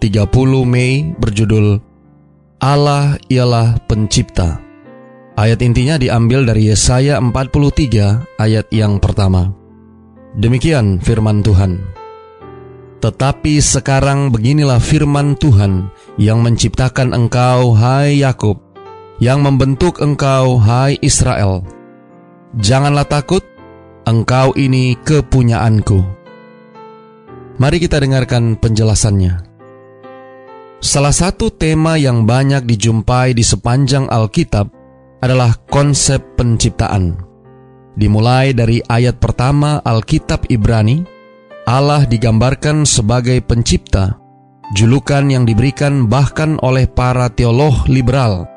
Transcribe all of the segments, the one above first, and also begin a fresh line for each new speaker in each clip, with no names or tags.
30 Mei berjudul Allah ialah pencipta. Ayat intinya diambil dari Yesaya 43 ayat yang pertama. Demikian firman Tuhan. Tetapi sekarang beginilah firman Tuhan yang menciptakan engkau, hai Yakub, yang membentuk engkau, hai Israel. Janganlah takut, engkau ini kepunyaanku. Mari kita dengarkan penjelasannya. Salah satu tema yang banyak dijumpai di sepanjang Alkitab adalah konsep penciptaan. Dimulai dari ayat pertama Alkitab Ibrani, Allah digambarkan sebagai pencipta, julukan yang diberikan bahkan oleh para teolog liberal.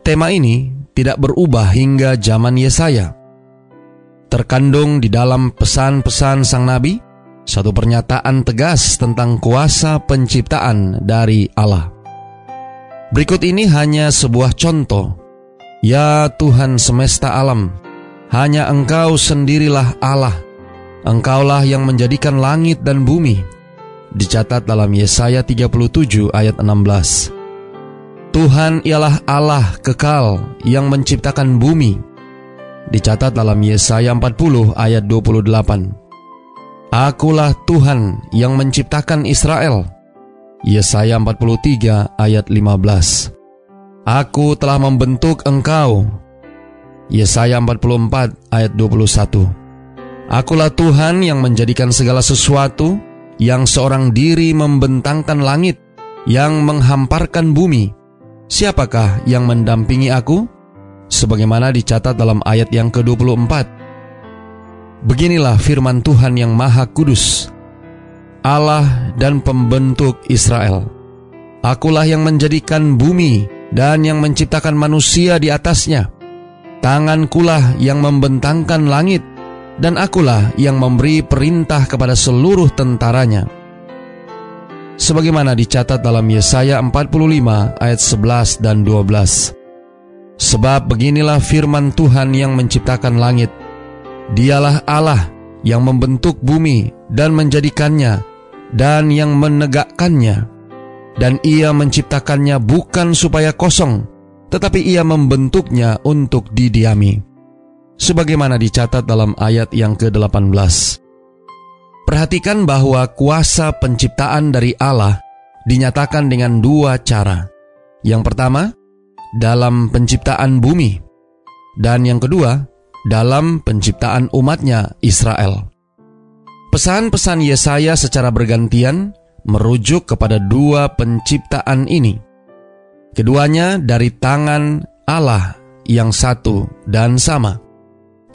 Tema ini tidak berubah hingga zaman Yesaya. Terkandung di dalam pesan-pesan sang nabi, satu pernyataan tegas tentang kuasa penciptaan dari Allah. Berikut ini hanya sebuah contoh. Ya Tuhan semesta alam, hanya Engkau sendirilah Allah. Engkaulah yang menjadikan langit dan bumi. Dicatat dalam Yesaya 37 ayat 16. Tuhan ialah Allah kekal yang menciptakan bumi. Dicatat dalam Yesaya 40 ayat 28. Akulah Tuhan yang menciptakan Israel. Yesaya 43 ayat 15. Aku telah membentuk engkau. Yesaya 44 ayat 21. Akulah Tuhan yang menjadikan segala sesuatu yang seorang diri membentangkan langit, yang menghamparkan bumi. Siapakah yang mendampingi aku? Sebagaimana dicatat dalam ayat yang ke-24. Beginilah firman Tuhan yang Maha Kudus, Allah dan pembentuk Israel. Akulah yang menjadikan bumi dan yang menciptakan manusia di atasnya. Tangankulah yang membentangkan langit, dan akulah yang memberi perintah kepada seluruh tentaranya. Sebagaimana dicatat dalam Yesaya 45 ayat 11 dan 12. Sebab beginilah firman Tuhan yang menciptakan langit, Dialah Allah yang membentuk bumi dan menjadikannya dan yang menegakkannya. Dan ia menciptakannya bukan supaya kosong, tetapi ia membentuknya untuk didiami. Sebagaimana dicatat dalam ayat yang ke-18. Perhatikan bahwa kuasa penciptaan dari Allah dinyatakan dengan dua cara. Yang pertama, dalam penciptaan bumi. Dan yang kedua, dalam penciptaan umatnya Israel. Pesan-pesan Yesaya secara bergantian merujuk kepada dua penciptaan ini. Keduanya dari tangan Allah yang satu dan sama,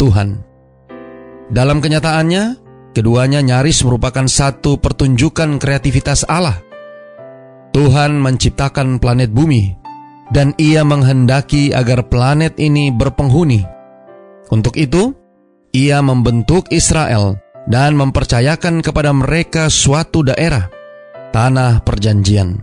Tuhan. Dalam kenyataannya, keduanya nyaris merupakan satu pertunjukan kreativitas Allah. Tuhan menciptakan planet bumi, dan ia menghendaki agar planet ini berpenghuni untuk itu, ia membentuk Israel dan mempercayakan kepada mereka suatu daerah, tanah perjanjian.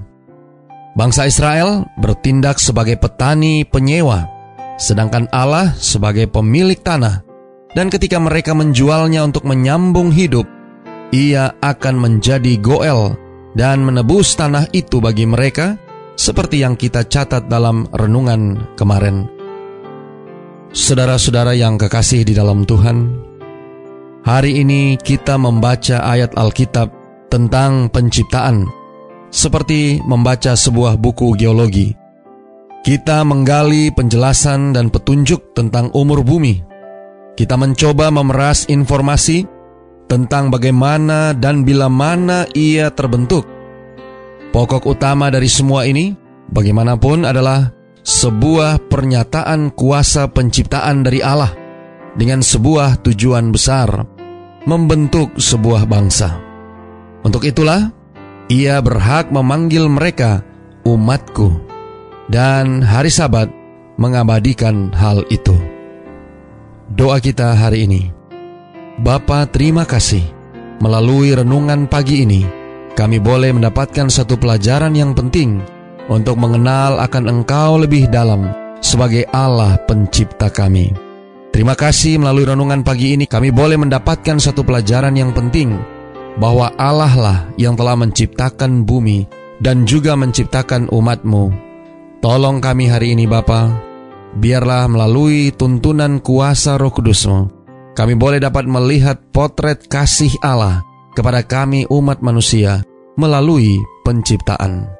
Bangsa Israel bertindak sebagai petani penyewa, sedangkan Allah sebagai pemilik tanah. Dan ketika mereka menjualnya untuk menyambung hidup, ia akan menjadi Goel dan menebus tanah itu bagi mereka, seperti yang kita catat dalam renungan kemarin. Saudara-saudara yang kekasih di dalam Tuhan, hari ini kita membaca ayat Alkitab tentang penciptaan, seperti membaca sebuah buku geologi. Kita menggali penjelasan dan petunjuk tentang umur bumi. Kita mencoba memeras informasi tentang bagaimana dan bila mana ia terbentuk. Pokok utama dari semua ini, bagaimanapun, adalah sebuah pernyataan kuasa penciptaan dari Allah dengan sebuah tujuan besar, membentuk sebuah bangsa. Untuk itulah, Ia berhak memanggil mereka umatku, dan hari Sabat mengabadikan hal itu. Doa kita hari ini, Bapa terima kasih melalui renungan pagi ini kami boleh mendapatkan satu pelajaran yang penting untuk mengenal akan Engkau lebih dalam sebagai Allah pencipta kami. Terima kasih melalui renungan pagi ini kami boleh mendapatkan satu pelajaran yang penting bahwa Allah lah yang telah menciptakan bumi dan juga menciptakan umatmu. Tolong kami hari ini Bapa, biarlah melalui tuntunan kuasa roh kudusmu, kami boleh dapat melihat potret kasih Allah kepada kami umat manusia melalui penciptaan.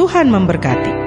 Tuhan memberkati.